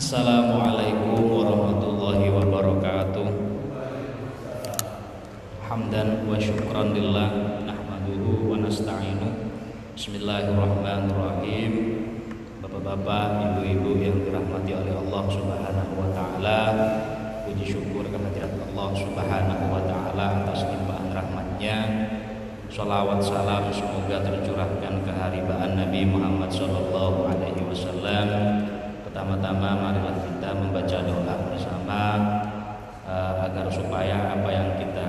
Assalamualaikum warahmatullahi wabarakatuh. Hamdan wa syukran lillah Nahmaduhu wa nasta'inu Bismillahirrahmanirrahim. Bapak-bapak, ibu-ibu yang dirahmati oleh Allah subhanahu wa ta'ala Puji syukur kehadirat Allah subhanahu wa ta'ala Atas limpahan rahmatnya. Salawat salam semoga tercurahkan keharibaan Nabi Muhammad Sallallahu Alaihi Wasallam Pertama-tama marilah kita membaca doa bersama uh, agar supaya apa yang kita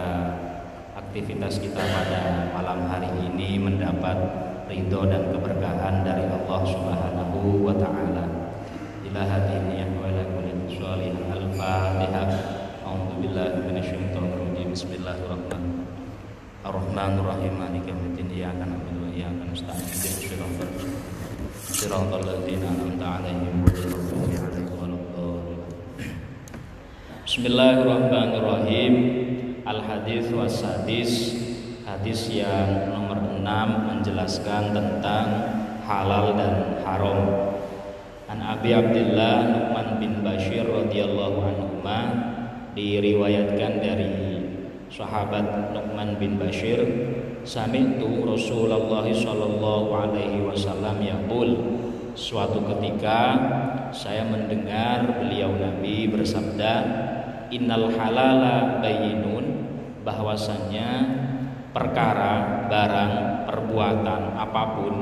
aktivitas kita pada malam hari ini mendapat ridho dan keberkahan dari Allah Subhanahu wa taala. Ila dini ya wala kulli Al-Fatihah. A'udzu billahi minasyaitonir rajim. Bismillahirrahmanirrahim. Arrahmanirrahim. Iyyaka na'budu wa iyyaka nasta'in mustaqim ladzina an'amta 'alaihim ghairil Bismillahirrahmanirrahim Al hadis wasadis hadis yang nomor 6 menjelaskan tentang halal dan haram. An Abi Abdullah Nu'man bin Bashir radhiyallahu anhu diriwayatkan dari sahabat Nu'man bin Bashir Sami'tu Rasulullah sallallahu alaihi wasallam yaqul Suatu ketika saya mendengar beliau Nabi bersabda Innal halala bayinun bahwasannya perkara barang perbuatan apa pun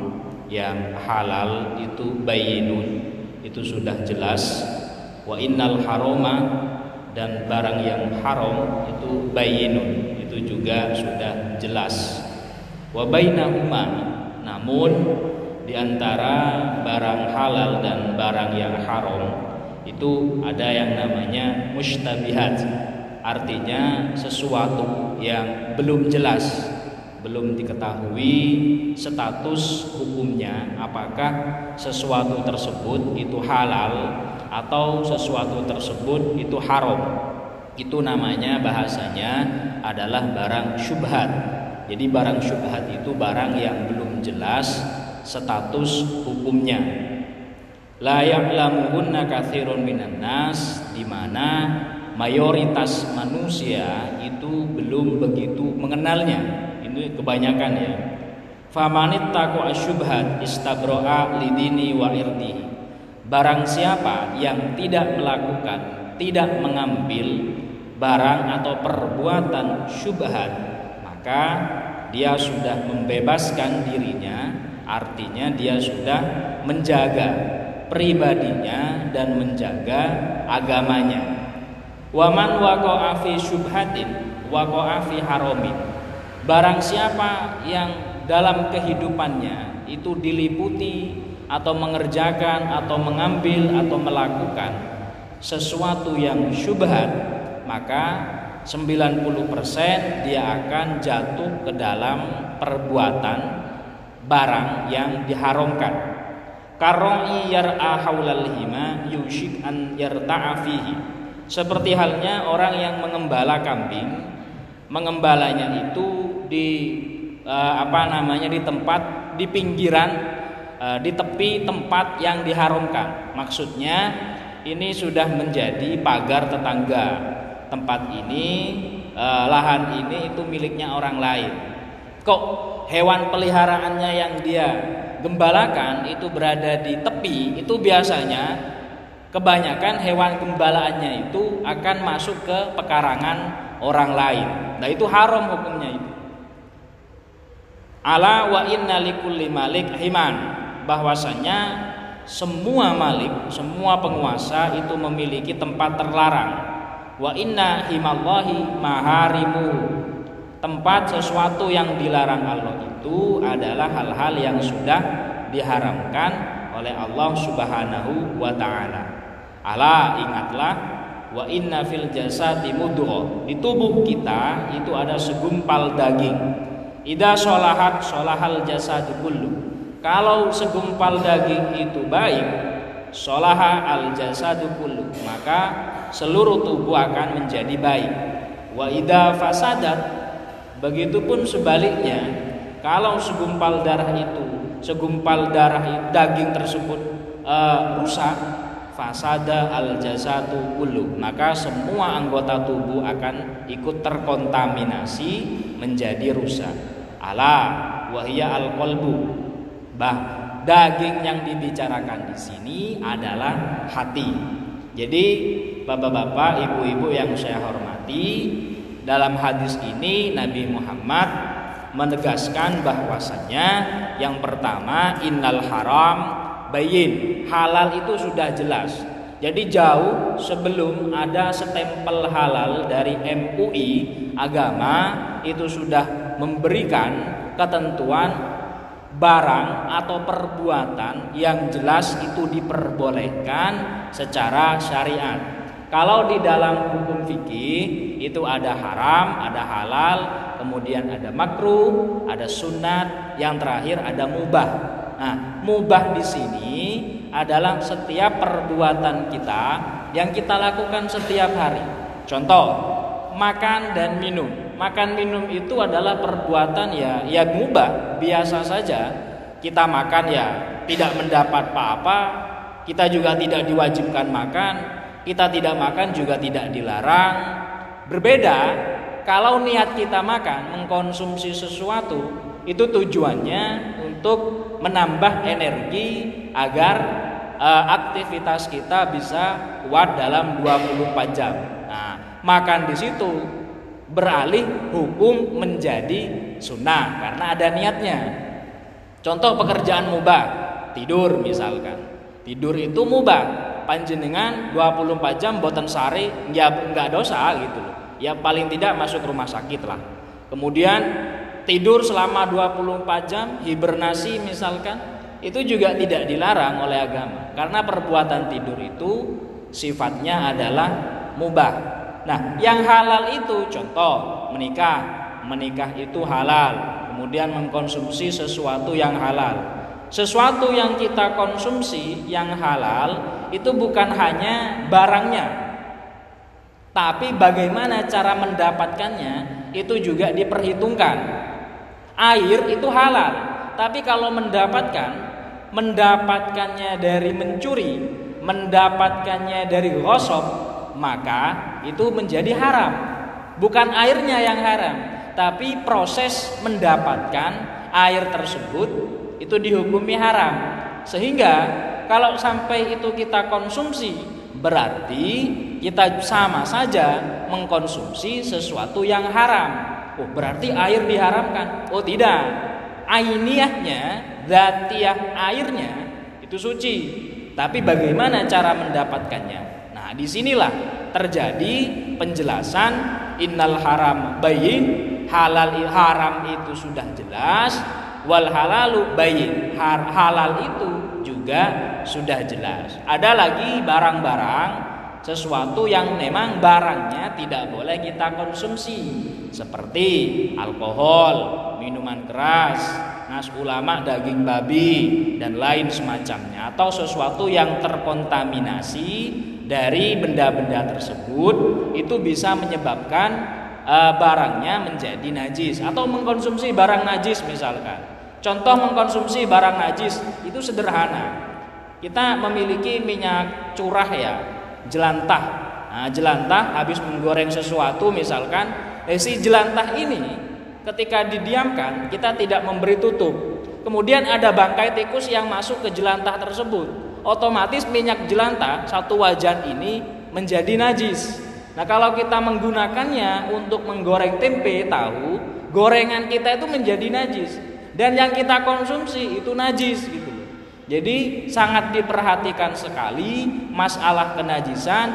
yang halal itu bayinun itu sudah jelas. Wa innal haroma dan barang yang haram itu bayinun itu juga sudah jelas. Wa bainahuma namun di antara barang halal dan barang yang haram itu ada yang namanya mustabihat artinya sesuatu yang belum jelas belum diketahui status hukumnya apakah sesuatu tersebut itu halal atau sesuatu tersebut itu haram. Itu namanya bahasanya adalah barang syubhat. Jadi barang syubhat itu barang yang belum jelas status hukumnya. La ya'lamuhunna katsirun minan nas di mana mayoritas manusia itu belum begitu mengenalnya. Ini kebanyakan ya. Famanit taku asyubhat istabro'a lidini wa irdi. Barang siapa yang tidak melakukan, tidak mengambil barang atau perbuatan syubhat maka dia sudah membebaskan dirinya artinya dia sudah menjaga pribadinya dan menjaga agamanya waman waqa'a fi syubhatin waqa'a fi haramin barang siapa yang dalam kehidupannya itu diliputi atau mengerjakan atau mengambil atau melakukan sesuatu yang syubhat maka 90% dia akan jatuh ke dalam perbuatan barang yang diharamkan. Karoi yar'a haulal hima yushik an yarta'a fihi. Seperti halnya orang yang mengembala kambing, mengembalanya itu di uh, apa namanya di tempat di pinggiran uh, di tepi tempat yang diharamkan. Maksudnya ini sudah menjadi pagar tetangga tempat ini eh, lahan ini itu miliknya orang lain kok hewan peliharaannya yang dia gembalakan itu berada di tepi itu biasanya kebanyakan hewan gembalaannya itu akan masuk ke pekarangan orang lain. Nah itu haram hukumnya itu. Ala wa inna likulli malik himan. Bahwasanya semua malik, semua penguasa itu memiliki tempat terlarang. Wa inna himallahi maharimu tempat sesuatu yang dilarang Allah itu adalah hal-hal yang sudah diharamkan oleh Allah Subhanahu wa taala. Ala ingatlah wa inna fil jasadi mudghah. Di tubuh kita itu ada segumpal daging. Ida solahat solahal jasadu kullu. Kalau segumpal daging itu baik, solaha al jasadu kullu, maka seluruh tubuh akan menjadi baik. Wa idza fasadat begitupun sebaliknya kalau segumpal darah itu segumpal darah daging tersebut uh, rusak fasada al jasadu kullu maka semua anggota tubuh akan ikut terkontaminasi menjadi rusak. Ala wahia al qalbu bah daging yang dibicarakan di sini adalah hati. Jadi bapak-bapak ibu-ibu yang saya hormati dalam hadis ini Nabi Muhammad menegaskan bahwasanya yang pertama innal haram bayin. Halal itu sudah jelas. Jadi jauh sebelum ada stempel halal dari MUI agama itu sudah memberikan ketentuan barang atau perbuatan yang jelas itu diperbolehkan secara syariat kalau di dalam hukum fikih itu ada haram, ada halal, kemudian ada makruh, ada sunat, yang terakhir ada mubah. Nah, mubah di sini adalah setiap perbuatan kita yang kita lakukan setiap hari. Contoh, makan dan minum. Makan minum itu adalah perbuatan ya ya mubah, biasa saja. Kita makan ya tidak mendapat apa-apa, kita juga tidak diwajibkan makan, kita tidak makan juga tidak dilarang. Berbeda kalau niat kita makan, mengkonsumsi sesuatu, itu tujuannya untuk menambah energi agar uh, aktivitas kita bisa kuat dalam 24 jam. Nah, makan di situ beralih hukum menjadi sunnah karena ada niatnya. Contoh pekerjaan mubah, tidur misalkan. Tidur itu mubah, panjenengan 24 jam boten sari ya nggak dosa gitu loh. Ya paling tidak masuk rumah sakit lah. Kemudian tidur selama 24 jam hibernasi misalkan itu juga tidak dilarang oleh agama karena perbuatan tidur itu sifatnya adalah mubah. Nah, yang halal itu contoh menikah. Menikah itu halal. Kemudian mengkonsumsi sesuatu yang halal sesuatu yang kita konsumsi yang halal itu bukan hanya barangnya, tapi bagaimana cara mendapatkannya itu juga diperhitungkan. Air itu halal, tapi kalau mendapatkan, mendapatkannya dari mencuri, mendapatkannya dari gosok, maka itu menjadi haram. Bukan airnya yang haram, tapi proses mendapatkan air tersebut itu dihukumi haram. Sehingga kalau sampai itu kita konsumsi berarti kita sama saja mengkonsumsi sesuatu yang haram. Oh, berarti air diharamkan. Oh, tidak. Ainiyahnya, zatiah airnya itu suci. Tapi bagaimana cara mendapatkannya? Nah, di sinilah terjadi penjelasan innal haram bayin halal haram itu sudah jelas wal halalu bayin. Halal itu juga sudah jelas. Ada lagi barang-barang sesuatu yang memang barangnya tidak boleh kita konsumsi. Seperti alkohol, minuman keras, nas ulama daging babi dan lain semacamnya. Atau sesuatu yang terkontaminasi dari benda-benda tersebut itu bisa menyebabkan uh, barangnya menjadi najis atau mengkonsumsi barang najis misalkan Contoh mengkonsumsi barang najis itu sederhana. Kita memiliki minyak curah ya, jelantah. Nah, jelantah habis menggoreng sesuatu misalkan, eh, si jelantah ini ketika didiamkan kita tidak memberi tutup. Kemudian ada bangkai tikus yang masuk ke jelantah tersebut. Otomatis minyak jelantah satu wajan ini menjadi najis. Nah, kalau kita menggunakannya untuk menggoreng tempe, tahu, gorengan kita itu menjadi najis. Dan yang kita konsumsi itu najis gitu Jadi sangat diperhatikan sekali masalah kenajisan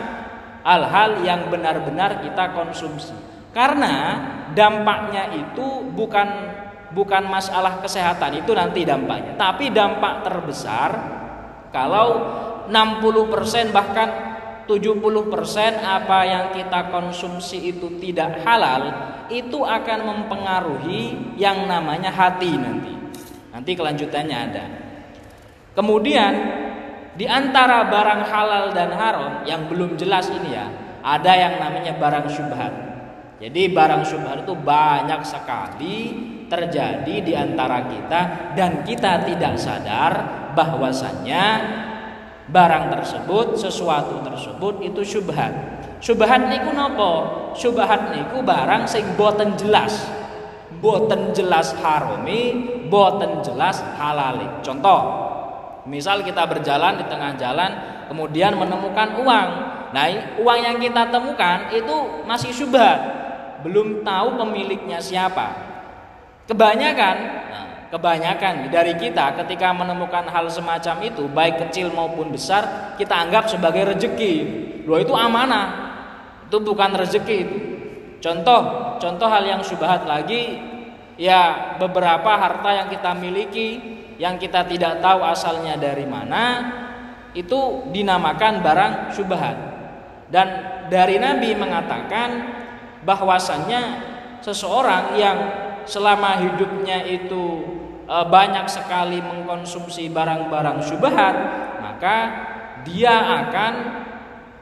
hal-hal yang benar-benar kita konsumsi. Karena dampaknya itu bukan bukan masalah kesehatan itu nanti dampaknya, tapi dampak terbesar kalau 60% bahkan 70% apa yang kita konsumsi itu tidak halal itu akan mempengaruhi yang namanya hati nanti. Nanti kelanjutannya ada. Kemudian di antara barang halal dan haram yang belum jelas ini ya, ada yang namanya barang syubhat. Jadi barang syubhat itu banyak sekali terjadi di antara kita dan kita tidak sadar bahwasannya barang tersebut, sesuatu tersebut itu syubhat. Syubhat niku nopo? Syubhat niku barang sing boten jelas. Boten jelas harami, boten jelas halali. Contoh, misal kita berjalan di tengah jalan kemudian menemukan uang. Nah, uang yang kita temukan itu masih syubhat. Belum tahu pemiliknya siapa. Kebanyakan nah, kebanyakan dari kita ketika menemukan hal semacam itu baik kecil maupun besar kita anggap sebagai rezeki. Loh itu amanah. Itu bukan rezeki itu. Contoh contoh hal yang syubhat lagi ya beberapa harta yang kita miliki yang kita tidak tahu asalnya dari mana itu dinamakan barang syubhat dan dari Nabi mengatakan bahwasannya seseorang yang selama hidupnya itu banyak sekali mengkonsumsi barang-barang syubhat, maka dia akan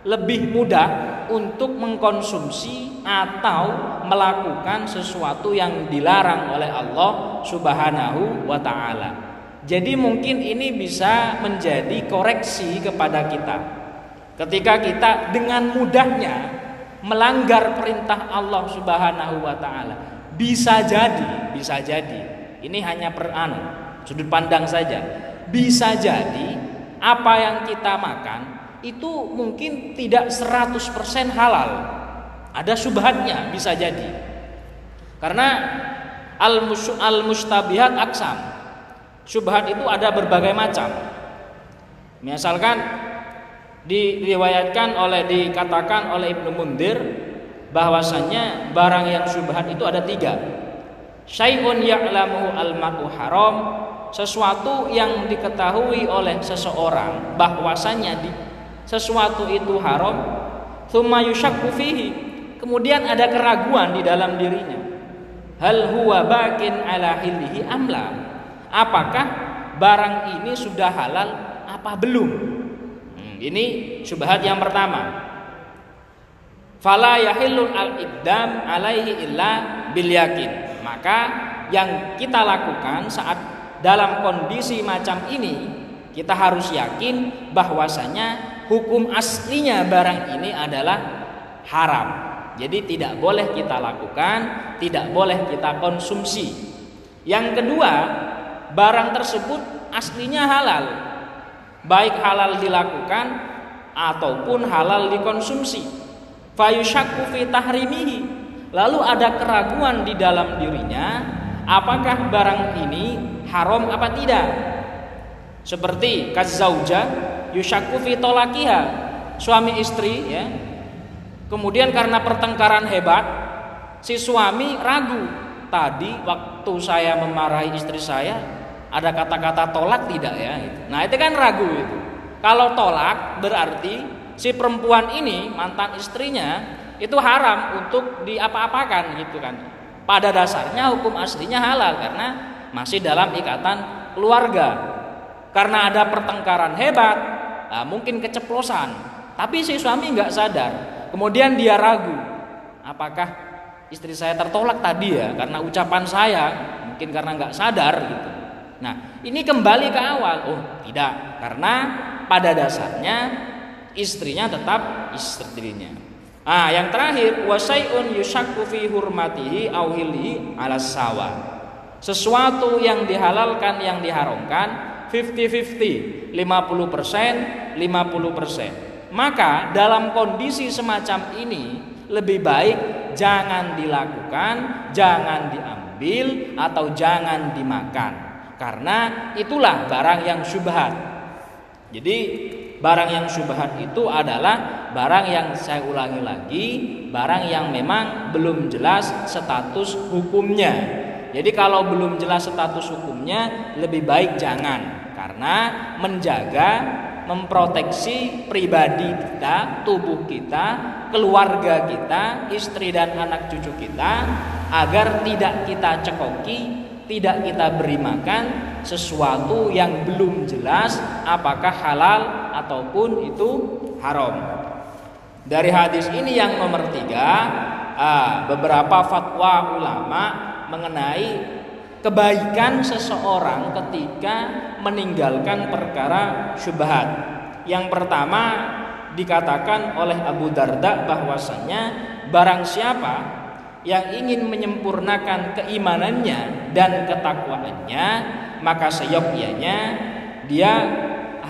lebih mudah untuk mengkonsumsi atau melakukan sesuatu yang dilarang oleh Allah Subhanahu wa taala. Jadi mungkin ini bisa menjadi koreksi kepada kita. Ketika kita dengan mudahnya melanggar perintah Allah Subhanahu wa taala, bisa jadi, bisa jadi ini hanya per anu, sudut pandang saja. Bisa jadi apa yang kita makan itu mungkin tidak 100% halal. Ada subhatnya bisa jadi. Karena al-mustabihat aksam. Subhat itu ada berbagai macam. Misalkan diriwayatkan oleh dikatakan oleh Ibnu Mundir bahwasannya barang yang subhat itu ada tiga syai'un ya'lamu al-mar'u haram. Sesuatu yang diketahui oleh seseorang bahwasanya di sesuatu itu haram. Thumma yushakku fihi. Kemudian ada keraguan di dalam dirinya. Hal huwa bakin ala hillihi amla apakah barang ini sudah halal apa belum? Hmm, ini syubhat yang pertama. Fala yahillul al-iddam alaihi illa bil yakin maka yang kita lakukan saat dalam kondisi macam ini kita harus yakin bahwasanya hukum aslinya barang ini adalah haram. Jadi tidak boleh kita lakukan, tidak boleh kita konsumsi. Yang kedua, barang tersebut aslinya halal. Baik halal dilakukan ataupun halal dikonsumsi. Fayushakku fi tahrimihi lalu ada keraguan di dalam dirinya apakah barang ini haram apa tidak? Seperti kazauja yushaku fi tolakiha suami istri ya. Kemudian karena pertengkaran hebat si suami ragu. Tadi waktu saya memarahi istri saya ada kata-kata tolak tidak ya nah itu kan ragu itu kalau tolak berarti si perempuan ini mantan istrinya itu haram untuk diapa-apakan gitu kan. Pada dasarnya hukum aslinya halal karena masih dalam ikatan keluarga. Karena ada pertengkaran hebat, nah mungkin keceplosan. Tapi si suami nggak sadar. Kemudian dia ragu, apakah istri saya tertolak tadi ya karena ucapan saya, mungkin karena nggak sadar gitu. Nah, ini kembali ke awal. Oh, tidak, karena pada dasarnya istrinya tetap istrinya. Ah, yang terakhir wasaiun yushakku fi hurmatihi au ala sawa. Sesuatu yang dihalalkan yang diharamkan 50-50, 50%, 50%. Maka dalam kondisi semacam ini lebih baik jangan dilakukan, jangan diambil atau jangan dimakan. Karena itulah barang yang syubhat. Jadi barang yang syubhat itu adalah barang yang saya ulangi lagi, barang yang memang belum jelas status hukumnya. Jadi kalau belum jelas status hukumnya, lebih baik jangan karena menjaga memproteksi pribadi kita, tubuh kita, keluarga kita, istri dan anak cucu kita agar tidak kita cekoki tidak kita beri makan sesuatu yang belum jelas apakah halal ataupun itu haram. Dari hadis ini yang nomor tiga, beberapa fatwa ulama mengenai kebaikan seseorang ketika meninggalkan perkara syubhat. Yang pertama dikatakan oleh Abu Darda bahwasanya barang siapa yang ingin menyempurnakan keimanannya dan ketakwaannya maka seyogyanya dia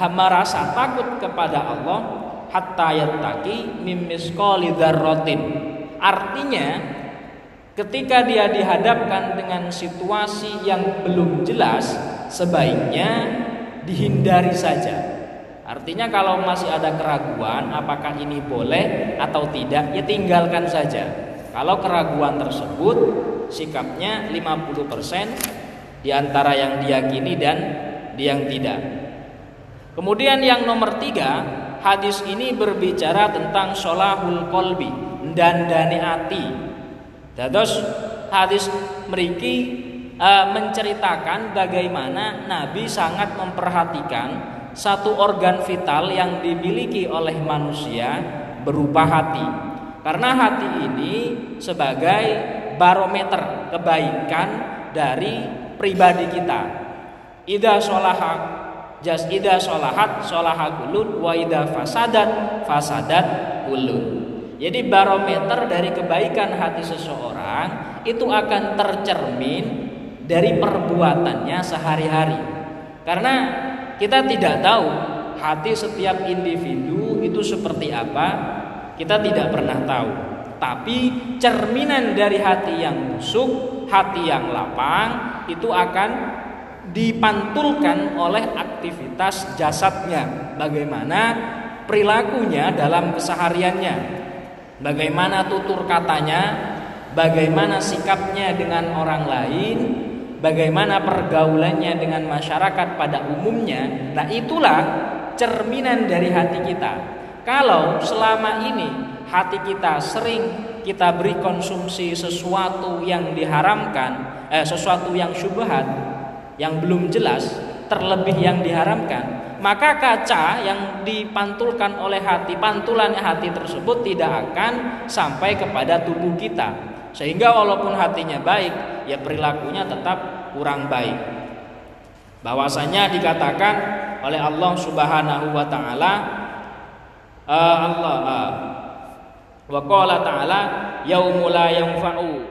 merasa takut kepada Allah hatta yattaqi mim misqali dzarratin artinya ketika dia dihadapkan dengan situasi yang belum jelas sebaiknya dihindari saja Artinya kalau masih ada keraguan apakah ini boleh atau tidak ya tinggalkan saja. Kalau keraguan tersebut sikapnya 50% di antara yang diyakini dan yang tidak. Kemudian yang nomor tiga hadis ini berbicara tentang solahul kolbi dan dani ati. Terus hadis meriki uh, menceritakan bagaimana Nabi sangat memperhatikan satu organ vital yang dimiliki oleh manusia berupa hati. Karena hati ini sebagai barometer kebaikan dari pribadi kita. Ida sholahat jas ida sholahat sholahat kulun wa ida fasadat fasadat kulun. Jadi barometer dari kebaikan hati seseorang itu akan tercermin dari perbuatannya sehari-hari. Karena kita tidak tahu hati setiap individu itu seperti apa, kita tidak pernah tahu. Tapi cerminan dari hati yang busuk, hati yang lapang itu akan dipantulkan oleh aktivitas jasadnya. Bagaimana perilakunya dalam kesehariannya. Bagaimana tutur katanya, bagaimana sikapnya dengan orang lain, bagaimana pergaulannya dengan masyarakat pada umumnya. Nah, itulah cerminan dari hati kita. Kalau selama ini hati kita sering kita beri konsumsi sesuatu yang diharamkan, eh, sesuatu yang syubhat, yang belum jelas, terlebih yang diharamkan, maka kaca yang dipantulkan oleh hati, pantulan hati tersebut tidak akan sampai kepada tubuh kita. Sehingga walaupun hatinya baik, ya perilakunya tetap kurang baik. Bahwasanya dikatakan oleh Allah Subhanahu wa taala uh, Allah uh, wa qala ta'ala yaumul la yanfa'u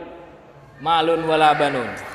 malun wala banun